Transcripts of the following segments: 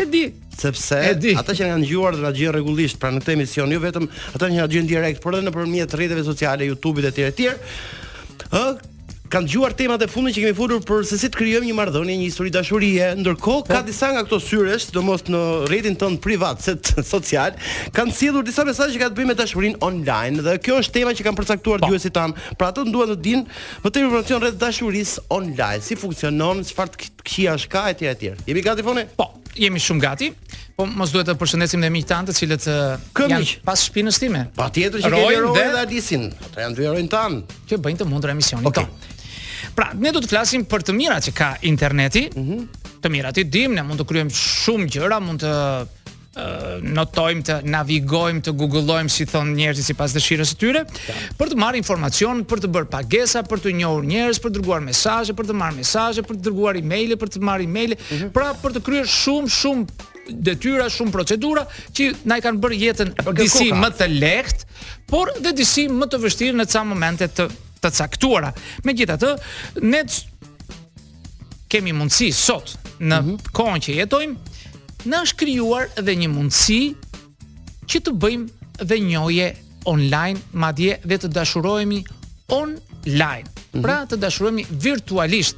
E di. Sepse ata që kanë dëgjuar dhe na dëgjojnë rregullisht pra në këtë emision, jo vetëm ata që na dëgjojnë direkt, por edhe nëpërmjet rrjeteve sociale, YouTube-it etj etj. Ë, kanë dëgjuar temat e fundit që kemi folur për se si të krijojmë një marrëdhënie, një histori dashurie. Ndërkohë po. ka disa nga këto syresh, sidomos në rrjetin tonë privat, se social, kanë sjellur disa mesazhe që kanë të bëjnë me dashurinë online dhe kjo është tema që kanë përcaktuar po. dëgjuesit tan. Pra ato duan të dinë më tepër informacion rreth dashurisë online, si funksionon, çfarë të këqija është ka etj etj. Jemi gati fone? Po, jemi shumë gati. Po mos duhet të përshëndesim dhe miqtë tanë të cilët janë pas shpinës time. Patjetër që kemi Ronin Ronin dhe- dhe Alisin. Ata janë dy heronjtë tanë. që bëjnë të mundur emisionin Okej. tonë. Pra, ne do të flasim për të mirat që ka interneti. Të mirat i dim, ne mund të kryejmë shumë gjëra, mund të notojmë të navigojmë të gugullojmë si thon njerëzit sipas dëshirës së tyre për të marrë informacion për të bërë pagesa për të njohur njerëz për të dërguar mesazhe për të marrë mesazhe për të dërguar email për të marrë email mhm. pra për të kryer shumë shumë detyra, shumë procedura që na i kanë bërë jetën disi më të lehtë, por dhe disi më të vështirë në ca momente të të caktuara. Megjithatë, ne kemi mundësi sot në mm -hmm. kohën që jetojmë, na është krijuar dhe një mundësi që të bëjmë dhe njohje online, madje dhe të dashurohemi online. Mm -hmm. Pra të dashurohemi virtualisht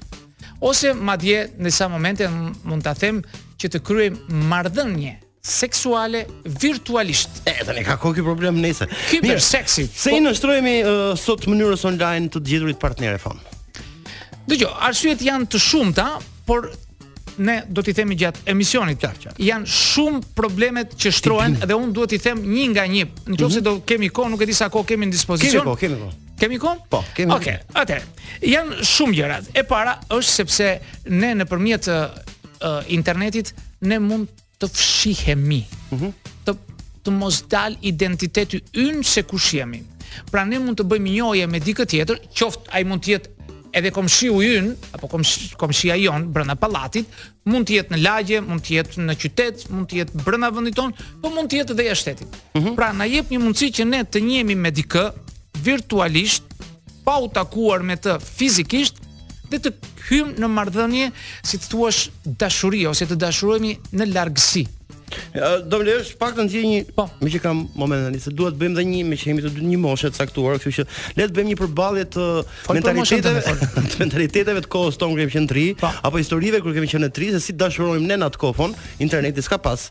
ose madje në disa momente mund ta them që të kryejmë marrëdhënie seksuale virtualisht. E tani ka kohë ky problem neve. Kiber seksi. Pse po i nënshtrohemi uh, sot mënyrës online të gjeturit partnerë fon. Dëgjo, arsyet janë të shumta, por ne do t'i themi gjatë emisionit qartë qartë. Janë shumë problemet që shtrohen dhe unë duhet t'i them një nga një. Në qoftë se mhm. do kemi kohë, nuk e di sa kohë kemi në dispozicion. Kemi kohë, kemi kohë. Kemi kohë? Po, kemi. Okej, okay, atëherë. Janë shumë gjëra. E para është sepse ne nëpërmjet uh, internetit ne mund të fshihemi. Mm -hmm. Të të mos dal identiteti ynë se kush jemi. Pra ne mund të bëjmë njohje me dikë tjetër, qoftë ai mund të jetë edhe komshiu ynë apo komshia jon brenda pallatit, mund të jetë në lagje, mund të jetë në qytet, mund të jetë brenda vendit ton, po mund të jetë edhe jashtë shtetit. Mm -hmm. Pra na jep një mundësi që ne të njihemi me dikë virtualisht pa u takuar me të fizikisht dhe të hyjmë në marrëdhënie, si të thuash, dashuri ose të dashurohemi në largësi. Do më lësh pak të nxjerr një, po, meqë kam moment tani se duhet të bëjmë dhe një meqë jemi të dy një moshë të caktuar, kështu që le të bëjmë një përballje mentaliteteve, të mentaliteteve të kohës tonë kur kemi qenë të rinj, po. apo historive kur kemi qenë të rinj, se si dashuronim ne në atë kohë, interneti s'ka pas.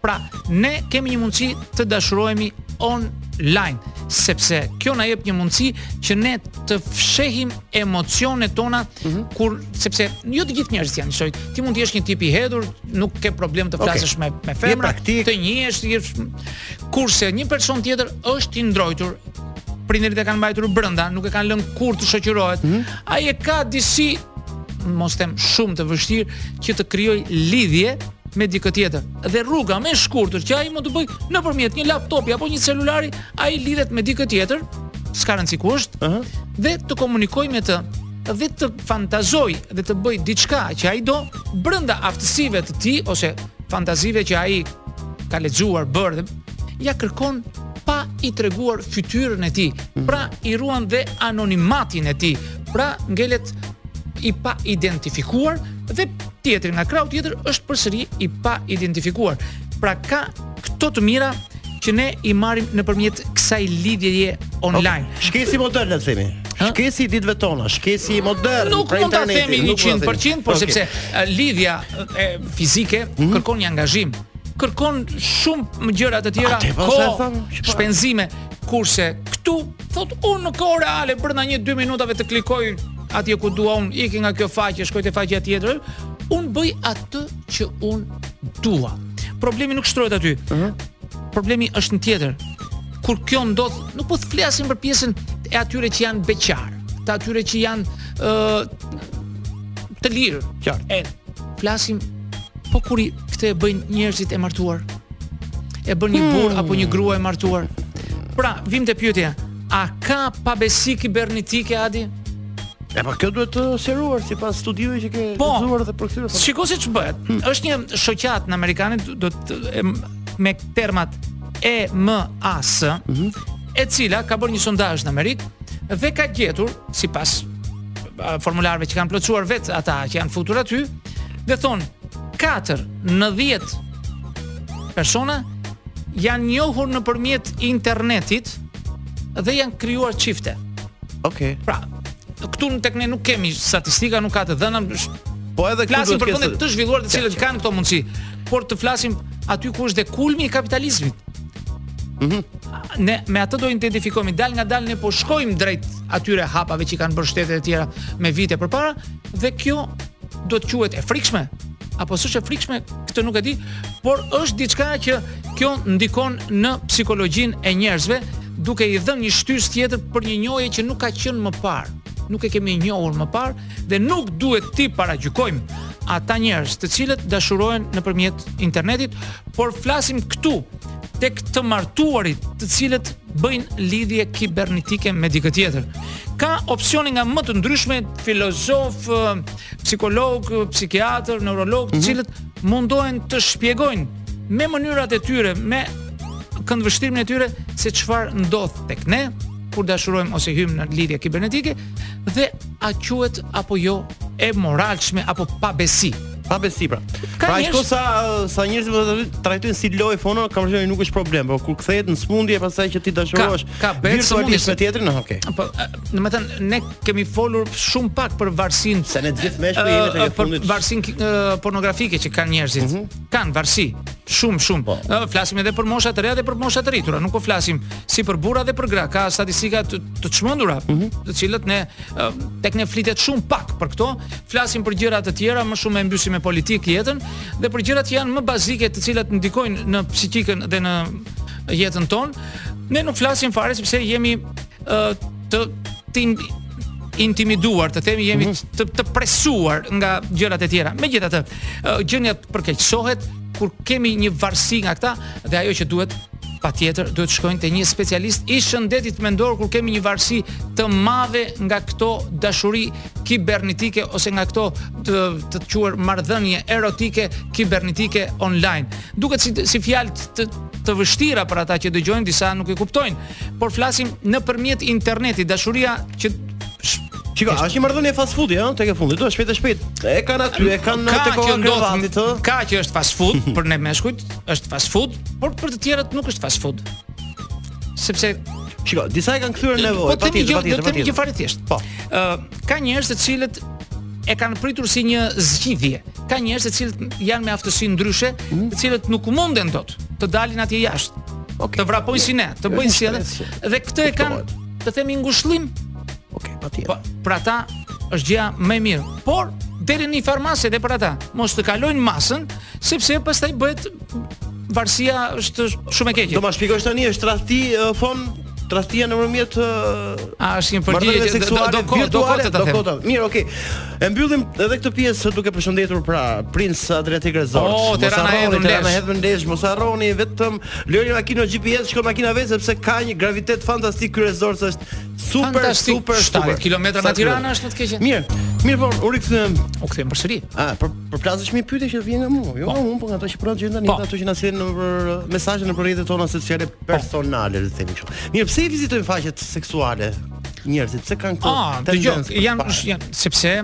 Pra, ne kemi një mundësi të dashurohemi online, sepse kjo na jep një mundësi që ne të fshehim emocionet tona mm -hmm. kur sepse jo të gjithë njerëzit janë njësoj. Ti mund të jesh një tip i hedhur, nuk ke problem të flasësh okay. me me femra, të njihesh, të jesh kurse një person tjetër është i ndrojtur prindërit e kanë mbajtur brenda, nuk e kanë lënë kurrë të shoqërohet. Mm -hmm. Ai e ka disi mos them shumë të vështirë që të krijojë lidhje me dikë tjetër. Dhe rruga më e shkurtër që ai mund të bëjë nëpërmjet një laptopi apo një celulari, ai lidhet me dikë tjetër, s'ka rëndësi ku është, uh -huh. dhe të komunikojë me të dhe të fantazojë dhe të bëjë diçka që ai do brenda aftësive të tij ose fantazive që ai ka lexuar bërë dhe ia kërkon pa i treguar fytyrën e tij. Mhm. Pra i ruan dhe anonimatin e tij. Pra ngelet i paidentifikuar dhe Tjetri nga krahu tjetër është përsëri i paidentifikuar. Pra ka këto të mira që ne i marrim nëpërmjet kësaj lidhjeje online. Okay. Shkesi modern le të themi. Shkesi i ditëve tona, shkesi modern. Nuk pra mund ta themi 100%, por okay. sepse lidhja fizike mm -hmm. kërkon një angazhim kërkon shumë gjëra të tjera, po kohë, shpenzime, kurse këtu thotë unë në kohë reale brenda një 2 minutave të klikoj atje ku dua unë, iki nga kjo faqe, shkoj te faqja tjetër, unë bëj atë që unë dua. Problemi nuk shtrohet aty. Ëh. Uh -huh. Problemi është një tjetër. Kur kjo ndodh, nuk po flasim për pjesën e atyre që janë beqarë, të atyre që janë ë uh, të lirë. Qartë. E flasim po kur këtë e bëjnë njerëzit e martuar. E bën një hmm. burr apo një grua e martuar. Pra, vijmë te pyetja, A ka pabesi kibernetike Adi? E pa kjo duhet të seruar sipas studimeve që ke po, gëzuar dhe për këtyre Shiko si bëhet hmm. është një shoqatë amerikane do të, e, Me termat EMAS mm -hmm. E cila ka bërë një sondazh në Amerikë Dhe ka gjetur Sipas formularëve që kanë plotësuar vetë Ata që janë futur aty Dhe thonë 4 në 10 persona Janë njohur nëpërmjet internetit dhe janë krijuar çifte. Okej. Okay. Pra, këtu tek ne nuk kemi statistika, nuk ka të dhëna. Po edhe këtu flasim për vende të zhvilluara të cilat kanë këto mundësi, por të flasim aty ku është dhe kulmi i kapitalizmit. Mhm. Mm ne me atë do identifikohemi dalngadal ne po shkojmë drejt atyre hapave që kanë bërë shtetet e tjera me vite përpara dhe kjo do të quhet e frikshme apo s'është e frikshme, këtë nuk e di, por është diçka që kjo ndikon në psikologjinë e njerëzve, duke i dhënë një shtysë tjetër për një njohje që nuk ka qenë më parë, nuk e kemi njohur më parë dhe nuk duhet t'i paragjykojmë ata njerëz të cilët dashurohen nëpërmjet internetit, por flasim këtu tek të martuarit, të cilët bëjnë lidhje kibernetike me dikë tjetër. Ka opsione nga më të ndryshme, filozof, psikolog, psikiatër, neurolog, të mhm. cilët mundohen të shpjegojnë me mënyrat e tyre, me këndvështrimin e tyre se çfarë ndodh tek ne kur dashurojmë ose hyjmë në lidhje kibernetike dhe a quhet apo jo e moralshme apo pabesi. Pabesi pra. Ka pra ashtu sa sa njerëzit do ta trajtojnë si lojë fono, kam thënë nuk është problem, por kur kthehet në sëmundje pastaj që ti dashurohesh ka, ka virtualisht me tjetrin, ok. Po, do të thotë ne kemi folur shumë pak për varësinë. Se ne gjithë mesh po jemi tek fundit. Për varësinë pornografike që kanë njerëzit. Mm -hmm. Kanë varësi. Shumë shumë. Po. Uh, flasim edhe për mosha të reja dhe për mosha të rritura. Nuk po flasim si për burra dhe për gra. Ka statistika të, të çmendura, mm -hmm. të cilët ne uh, tek ne flitet shumë pak për këto. Flasim për gjëra të tjera, më shumë e mbysim me politikë jetën dhe për gjëra që janë më bazike të cilat ndikojnë në psikikën dhe në jetën tonë. Ne nuk flasim fare sepse jemi uh, të të intimiduar, të themi jemi mm -hmm. të të presuar nga gjërat e tjera. Megjithatë, gjendja përkeqësohet kur kemi një varësi nga këta dhe ajo që duhet patjetër duhet të shkojnë te një specialist i shëndetit mendor kur kemi një varësi të madhe nga këto dashuri kibernetike ose nga këto të quajtura marrëdhënie erotike kibernetike online. Duket si, si fjalë të, të vështira për ata që dëgjojnë, disa nuk e kuptojnë. por flasim nëpërmjet internetit, dashuria që Shiko, është një marrëdhënie fast food, ëh, tek e fundit, do shpejt e shpejt. E kanë aty, e kanë atë tek koka e krevatit, ëh. Ka që është fast food për ne meshkujt, është fast food, por për të tjerët nuk është fast food. Sepse Shiko, disa e kanë kthyer në nevojë, po tjetër, po tjetër, po tjetër. fare thjesht. Po. Ëh, ka njerëz të cilët e kanë pritur si një zgjidhje. Ka njerëz të cilët janë me aftësi ndryshe, mhm. të cilët nuk munden dot të dalin atje jashtë. Okay. Të vrapojnë si ne, të bëjnë si ne. Dhe këtë e kanë, të themi ngushëllim. Okej, okay, patjetër. Po, për ata është gjëja më e mirë. Por deri në njëfarë mase dhe për ata, mos të kalojnë masën, sepse pastaj bëhet varësia është shumë e keqe. Do ma shpjegosh tani është tradhti uh, fon tradhtia nëpërmjet uh, a është një përgjigje seksuale do kohë do kohë do kohë mirë okay E mbyllim edhe këtë pjesë duke përshëndetur pra Prince Adriatic Resort. Oh, mos harroni të na hidhen lesh, mos harroni vetëm lëni makinën GPS, shkon makina vetë sepse ka një gravitet fantastik ky resort që është super fantastic. super super. Kilometra nga Tirana është më të keq. Mirë. Mirë, por u rikthyem. U kthem përsëri. Ah, për për plasësh mi pyetje që vjen nga mua. Jo, po. unë po nga ato që prodh gjë tani, po. ato që na sjellin në për mesazhe në rrjetet tona sociale po. personale, le të themi kështu. Mirë, pse i vizitojnë faqet seksuale? njerëzit pse kanë këto ah, tendencë. Ah, janë janë disa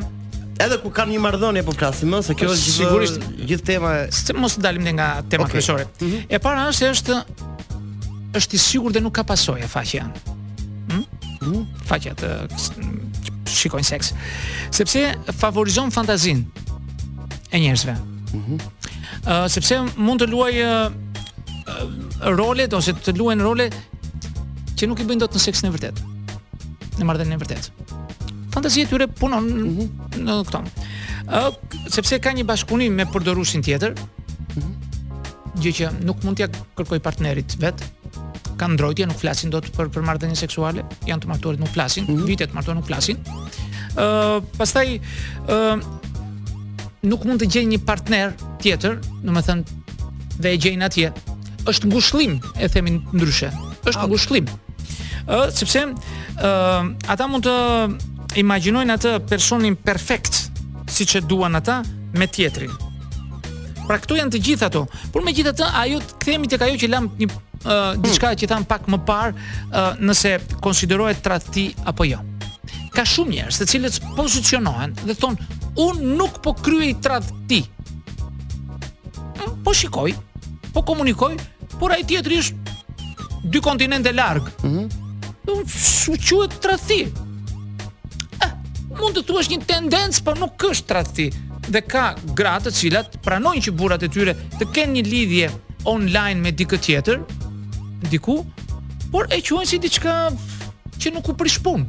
edhe kur kanë një marrëdhënie po flasim më se kjo është sigurisht gjithë tema e se mos dalim ne nga tema okay. kryesore. Mm -hmm. E para është se është është i sigurt dhe nuk ka pasojë faqja. Hm? Mm -hmm. Faqja të shikojnë seks. Sepse favorizon fantazinë e njerëzve. Mhm. Mm uh, sepse mund të luajë uh, rolet ose të luajnë role që nuk i bëjnë dot në seksin e vërtetë. Në marrëdhënien e vërtetë. Fantazia e tyre punon mm -hmm. në këto. Ë, sepse ka një bashkëpunim me përdoruesin tjetër. Mm -hmm. Gjë që nuk mund t'ia kërkojë partnerit vet. Kanë ndrojtje, nuk flasin dot për për marrëdhënie seksuale, janë të martuar nuk flasin, mm -hmm. vite të martuar nuk flasin. Ë, uh, pastaj ë uh, nuk mund të gjejnë një partner tjetër, domethënë dhe e gjejnë atje. Është ngushëllim, e themi ndryshe. Është ngushëllim. Ë, sepse ë ata mund të imagjinojnë atë personin perfekt siç e duan ata me tjetrin. Pra këto janë të gjitha ato. Por megjithatë, ajo kthehemi tek ajo që lamë një uh, diçka që thamë pak më parë, uh, nëse konsiderohet tradhti apo jo. Ka shumë njerëz të cilët pozicionohen dhe thonë, "Unë nuk po kryej tradhti." Po shikoj, po komunikoj, por ai tjetri është dy kontinente larg. Ëh. Mm -hmm. S'quhet tradhti. Eh, mund të thuash një tendencë, por nuk është tradhti. Dhe ka gra të cilat pranojnë që burrat e tyre të kenë një lidhje online me dikë tjetër, diku, por e quajnë si diçka që nuk u prish punë,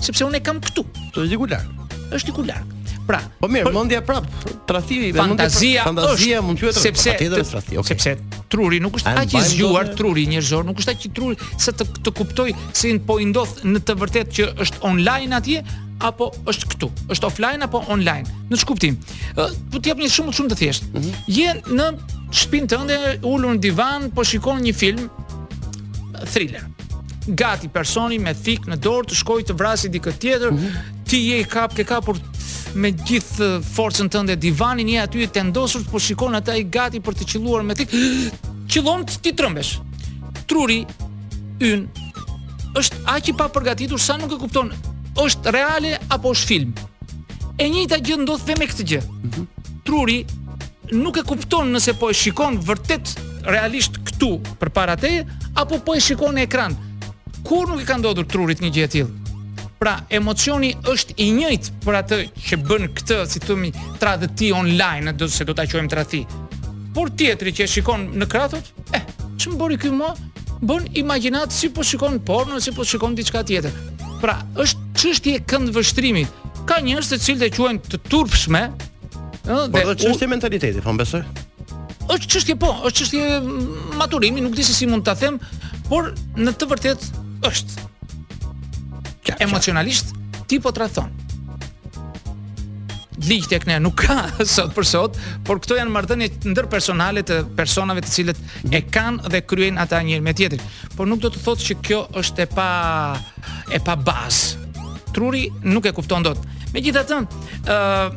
sepse unë e kam këtu. Është diku larg. Është diku larg. Pra, po mirë, mendja prap, tradhti, fantazia, fantazia mund të jetë sepse tjetër tradhti, okay. Sepse truri nuk është aq i zgjuar, truri njerëzor nuk është aq i truri sa të të kuptojë se po i ndodh në të vërtetë që është online atje apo është këtu, është offline apo online. Në ç'kuptim. Po të jap një shembull shumë të thjeshtë. Mm -hmm. Je në shpinë tënde ulur në divan, po shikon një film thriller gati personi me thikë në dorë të shkojë të vrasë dikë tjetër, mm -hmm. Ti je i kap, ke kapur me gjithë forcën tënde divanin, je aty i tendosur, po shikon ata i gati për të qëlluar me thikë. Qëllon ti trëmbesh. Truri ynë është aq i papërgatitur sa nuk e kupton. Është reale apo është film? E njëjta gjë ndodh dhe me këtë gjë. Mm -hmm. Truri nuk e kupton nëse po e shikon vërtet realisht këtu përpara teje apo po e shikon në ekran. Kur nuk i ka ndodhur trurit një gjë e tillë? Pra, emocioni është i njëjtë për atë që bën këtë, si themi, tradhti online, do se do ta quajmë tradhti. Por tjetri që e shikon në krah thotë, eh, ç'm bëri ky mua? Bën imagjinatë si po shikon porno, si po shikon diçka tjetër. Pra, është çështje e këndvështrimi. Ka njerëz të cilët e quajnë të turpshme, ëh, dhe është çështje u... mentaliteti, po besoj. Është çështje po, është çështje mm, maturimi, nuk di se si mund ta them, por në të vërtetë është. Emocionalisht ti po tradhton. Ligj tek ne nuk ka sot për sot, por këto janë marrëdhënie ndërpersonale të personave të cilët e kanë dhe kryejnë ata njëri me tjetrin. Por nuk do të thotë që kjo është e pa e pa bazë. Truri nuk e kupton dot. Megjithatë, ë uh,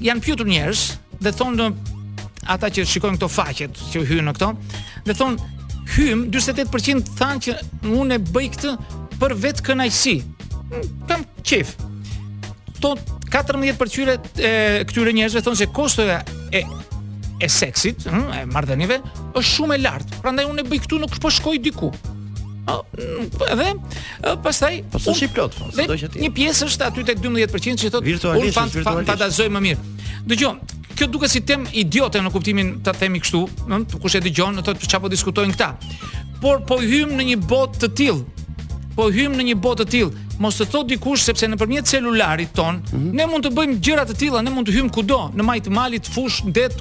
janë pyetur njerëz dhe thonë ata që shikojnë këto faqet që hyjnë në këto, dhe thonë hym 48% thanë që unë e bëj këtë për vetëkënaqësi. Kam qejf. Kto 14% e këtyre njerëzve thonë se kostoja e e seksit, hm, e marrëdhënieve është shumë e lartë. Prandaj unë e bëj këtu nuk po shkoj diku. Dhe pastaj po së shih plot, po, do që ti. Një pjesë është aty tek 12% që thotë unë fantazoj më mirë. Dëgjoj, Kjo duket si temë idiote në kuptimin ta themi kështu, ëh, kush e dëgjon, do të thotë ça po diskutojnë këta. Por po hyjmë në një botë të tillë. Po hyjmë në një botë të tillë. Mos të thotë dikush sepse nëpërmjet celularit tonë, mm -hmm. ne mund të bëjmë gjëra të tilla, ne mund të hyjmë kudo, në majë të malit, fushë, det,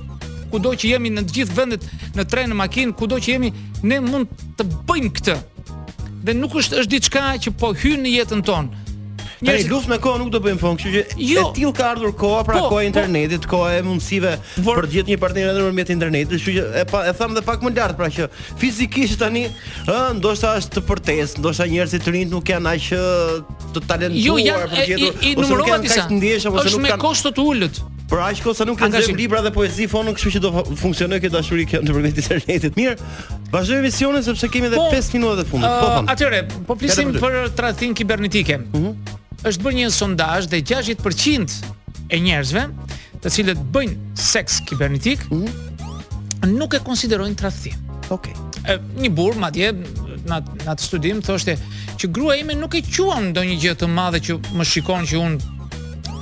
kudo që jemi në të gjithë vendet, në tren, në makinë, kudo që jemi, ne mund të bëjmë këtë. Dhe nuk është është diçka që po hyn në jetën tonë. Një Tani luftë me kohën nuk do bëjmë, në fund, kështu që jo, e tillë ka ardhur koha, pra po, koha e po. internetit, po, koha e mundësive por, për të gjetur një partner edhe nëpërmjet internetit, kështu që e pa e thamë edhe pak më lart, pra që fizikisht tani, ë, ndoshta është të përtesë, ndoshta njerëzit të rinjtë nuk janë aq të talentuar jo, janë, për të gjetur, ose nuk janë kaq të ndjeshëm ose nuk kanë. Është me kosto të ulët. Por aq kohë sa nuk lexojmë libra dhe poezi fonon, kështu që do funksionojë kjo dashuri kjo nëpërmjet internetit. Mirë. Vazhdojmë emisionin sepse kemi edhe 5 po, minuta të fundit. Po, uh, atëre, po flisim për tradhtinë kibernetike. Ëh. Uh mhm. -huh. Është bërë një sondazh dhe 60% e njerëzve, të cilët bëjnë seks kibernetik, uh mhm. -huh. nuk e konsiderojnë tradhti. Okej. Okay. Një burr madje në atë studim thoshte që gruaja ime nuk e quan ndonjë gjë të madhe që më shikon që un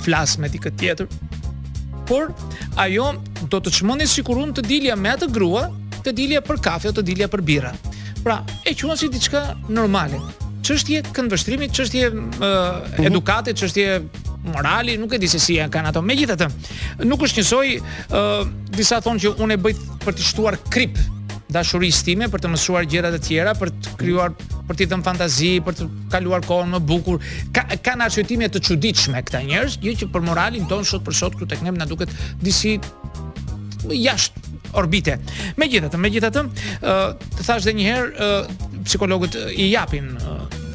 flas me dikë tjetër. Por ajo do të çmendej sikur unë të dilja me atë grua, të dilja për kafe ose të dilja për birrë. Pra, e quan si diçka normale. Çështje këndvështrimi, çështje uh, mhm. edukate, çështje morali, nuk e di se si janë kanë ato. Megjithatë, nuk është njësoj, ë uh, disa thonë që unë e bëj për të shtuar krip dashurisë time, për të mësuar gjëra të tjera, për të krijuar për t'i dhënë fantazi, për të kaluar kohën më bukur. Ka kanë arsyetime të çuditshme këta njerëz, gjë që për moralin tonë sot për sot këtu tek ne na duket disi jashtë orbite. Megjithatë, megjithatë, ë të thash edhe një herë, psikologët i japin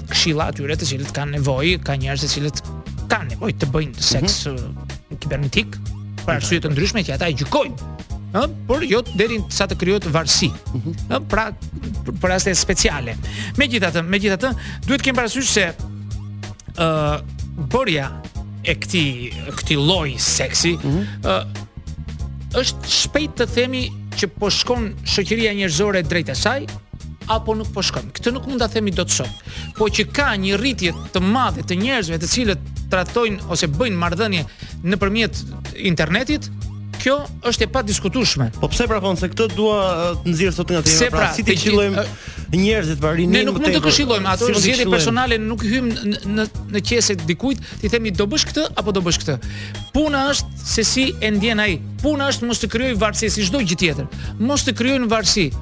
këshilla atyre të cilët kanë nevojë, ka njerëz të cilët kanë nevojë të bëjnë seks mm -hmm. kibernetik, për arsye të ndryshme që ata e gjykojnë ë por jo deri sa të krijohet varësi mhm. ë pra për raste speciale megjithatë megjithatë duhet të kemi parasysh se ë bërja e këtij këtij lloj seksi ë mm -hmm. është shpejt të themi që po shkon shoqëria njerëzore drejt asaj apo nuk po shkon. Këtë nuk mund ta themi dot sot. Po që ka një rritje të madhe të njerëzve të cilët trajtojnë ose bëjnë marrëdhënie nëpërmjet internetit, kjo është e padiskutueshme. Po pse pra von se këtë dua të nxjerr sot nga tema, pra, pra, si t'i këshillojmë njerëzit apo rininë. Ne nuk mund të këshillojmë, ajo është zgjedhje personale, nuk i hym në në qese të dikujt, t'i themi do bësh këtë apo do bësh këtë. Puna është se si e ndjen ai. Puna është mos të krijojë varësi si çdo gjë tjetër. Mos të krijojnë varësi.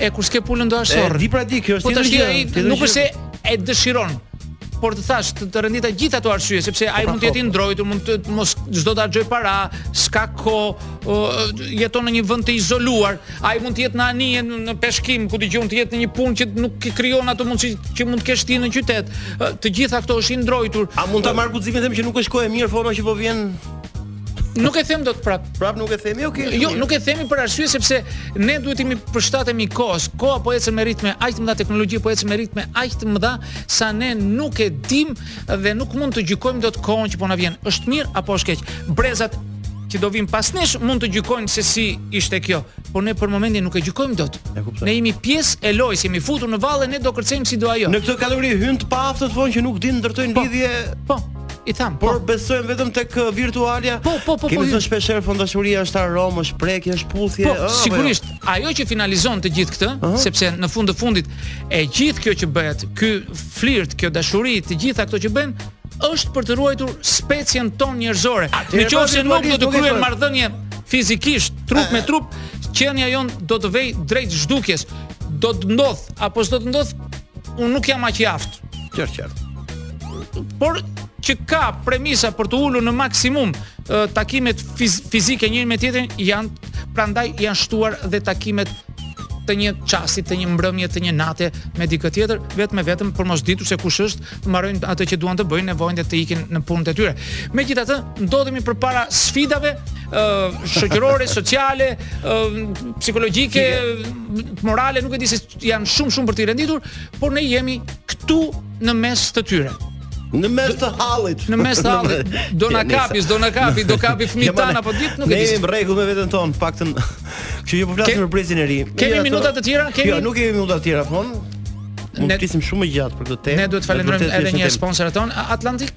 E kur s'ke pulën do hash sorrën. Di pra di, kjo është po tjetër gjë. Nuk është se e dëshiron por të thash të, të rendita gjithë ato arsye sepse ai po, mund të jetë i ndrojtur, mund të mos dojë të harxhojë para, s'ka kohë, jeton në një vend të izoluar, ai mund të jetë në anije në peshkim ku dëgjon të jetë në një punë që nuk i krijon ato mundësi që mund të kesh ti në qytet. Të gjitha këto është i ndrojtur. A mund ta marr guximin them që nuk është kohë e mirë forma që po vjen Nuk e them dot prap. Prap nuk e themi, ok. Jo, nuk e themi për arsye sepse ne duhet t'i përshtatemi kohës. Koha po ecën me ritme aq të mëdha, teknologjia po ecën me ritme aq të mëdha sa ne nuk e dim dhe nuk mund të gjykojmë dot kohën që po na vjen. Është mirë apo është keq? Brezat që do vijnë pas nesh mund të gjykojnë se si ishte kjo, por ne për momentin nuk e gjykojmë dot. Ne jemi pjesë e lojës, jemi futur në valle, ne do kërcejmë si do ajo. Në këtë kategori hyn të paaftët vonë që nuk din ndërtojnë po, lidhje. Po. I tham, po. Por besojmë vetëm tek uh, virtualja. Po, po, po, po. Kemi thënë shpesh herë se dashuria është aromë, është prekje, është puthje. Po, ëh, sigurisht, ajo që finalizon të gjithë këtë, Aha. sepse në fund të fundit e gjithë kjo që bëhet, ky flirt, kjo dashuri, të gjitha këto që bëhen, është për të ruajtur specien tonë njerëzore. Atëherë, Në qoftë se nuk do të po, kryen po. marrëdhënie fizikisht, trup me trup, qenia jon do të vej drejt zhdukjes. Do të ndodh apo s'do të ndodh, Unë nuk jam aq i aftë. Qartë, qartë. Por që ka premisa për të ulur në maksimum takimet fiz fizike njëri me tjetrin janë prandaj janë shtuar dhe takimet të një çasti, të një mbrëmje, të një nate me dikë tjetër, vetëm e vetëm për mos ditur se kush është, të mbarojnë atë që duan të bëjnë, nevojën dhe të ikin në punët e tyre. Megjithatë, ndodhemi përpara sfidave ë uh, shoqërore, sociale, ë uh, psikologjike, morale, nuk e di se janë shumë shumë për t'i renditur, por ne jemi këtu në mes të tyre. Në mes të hallit. Në mes të hallit. Do na kapi, do na kapi, do kapi fëmijët tan apo ditë nuk e di. Ne jemi rregull me veten ton, paktën. Kjo jo po flasim për brezin e ri. Kemi minuta të tjera, kemi. Jo, nuk kemi minuta të tjera, po. Mund të flisim shumë gjatë për këtë temë. Ne duhet të falenderojmë edhe një sponsor ton, Atlantic.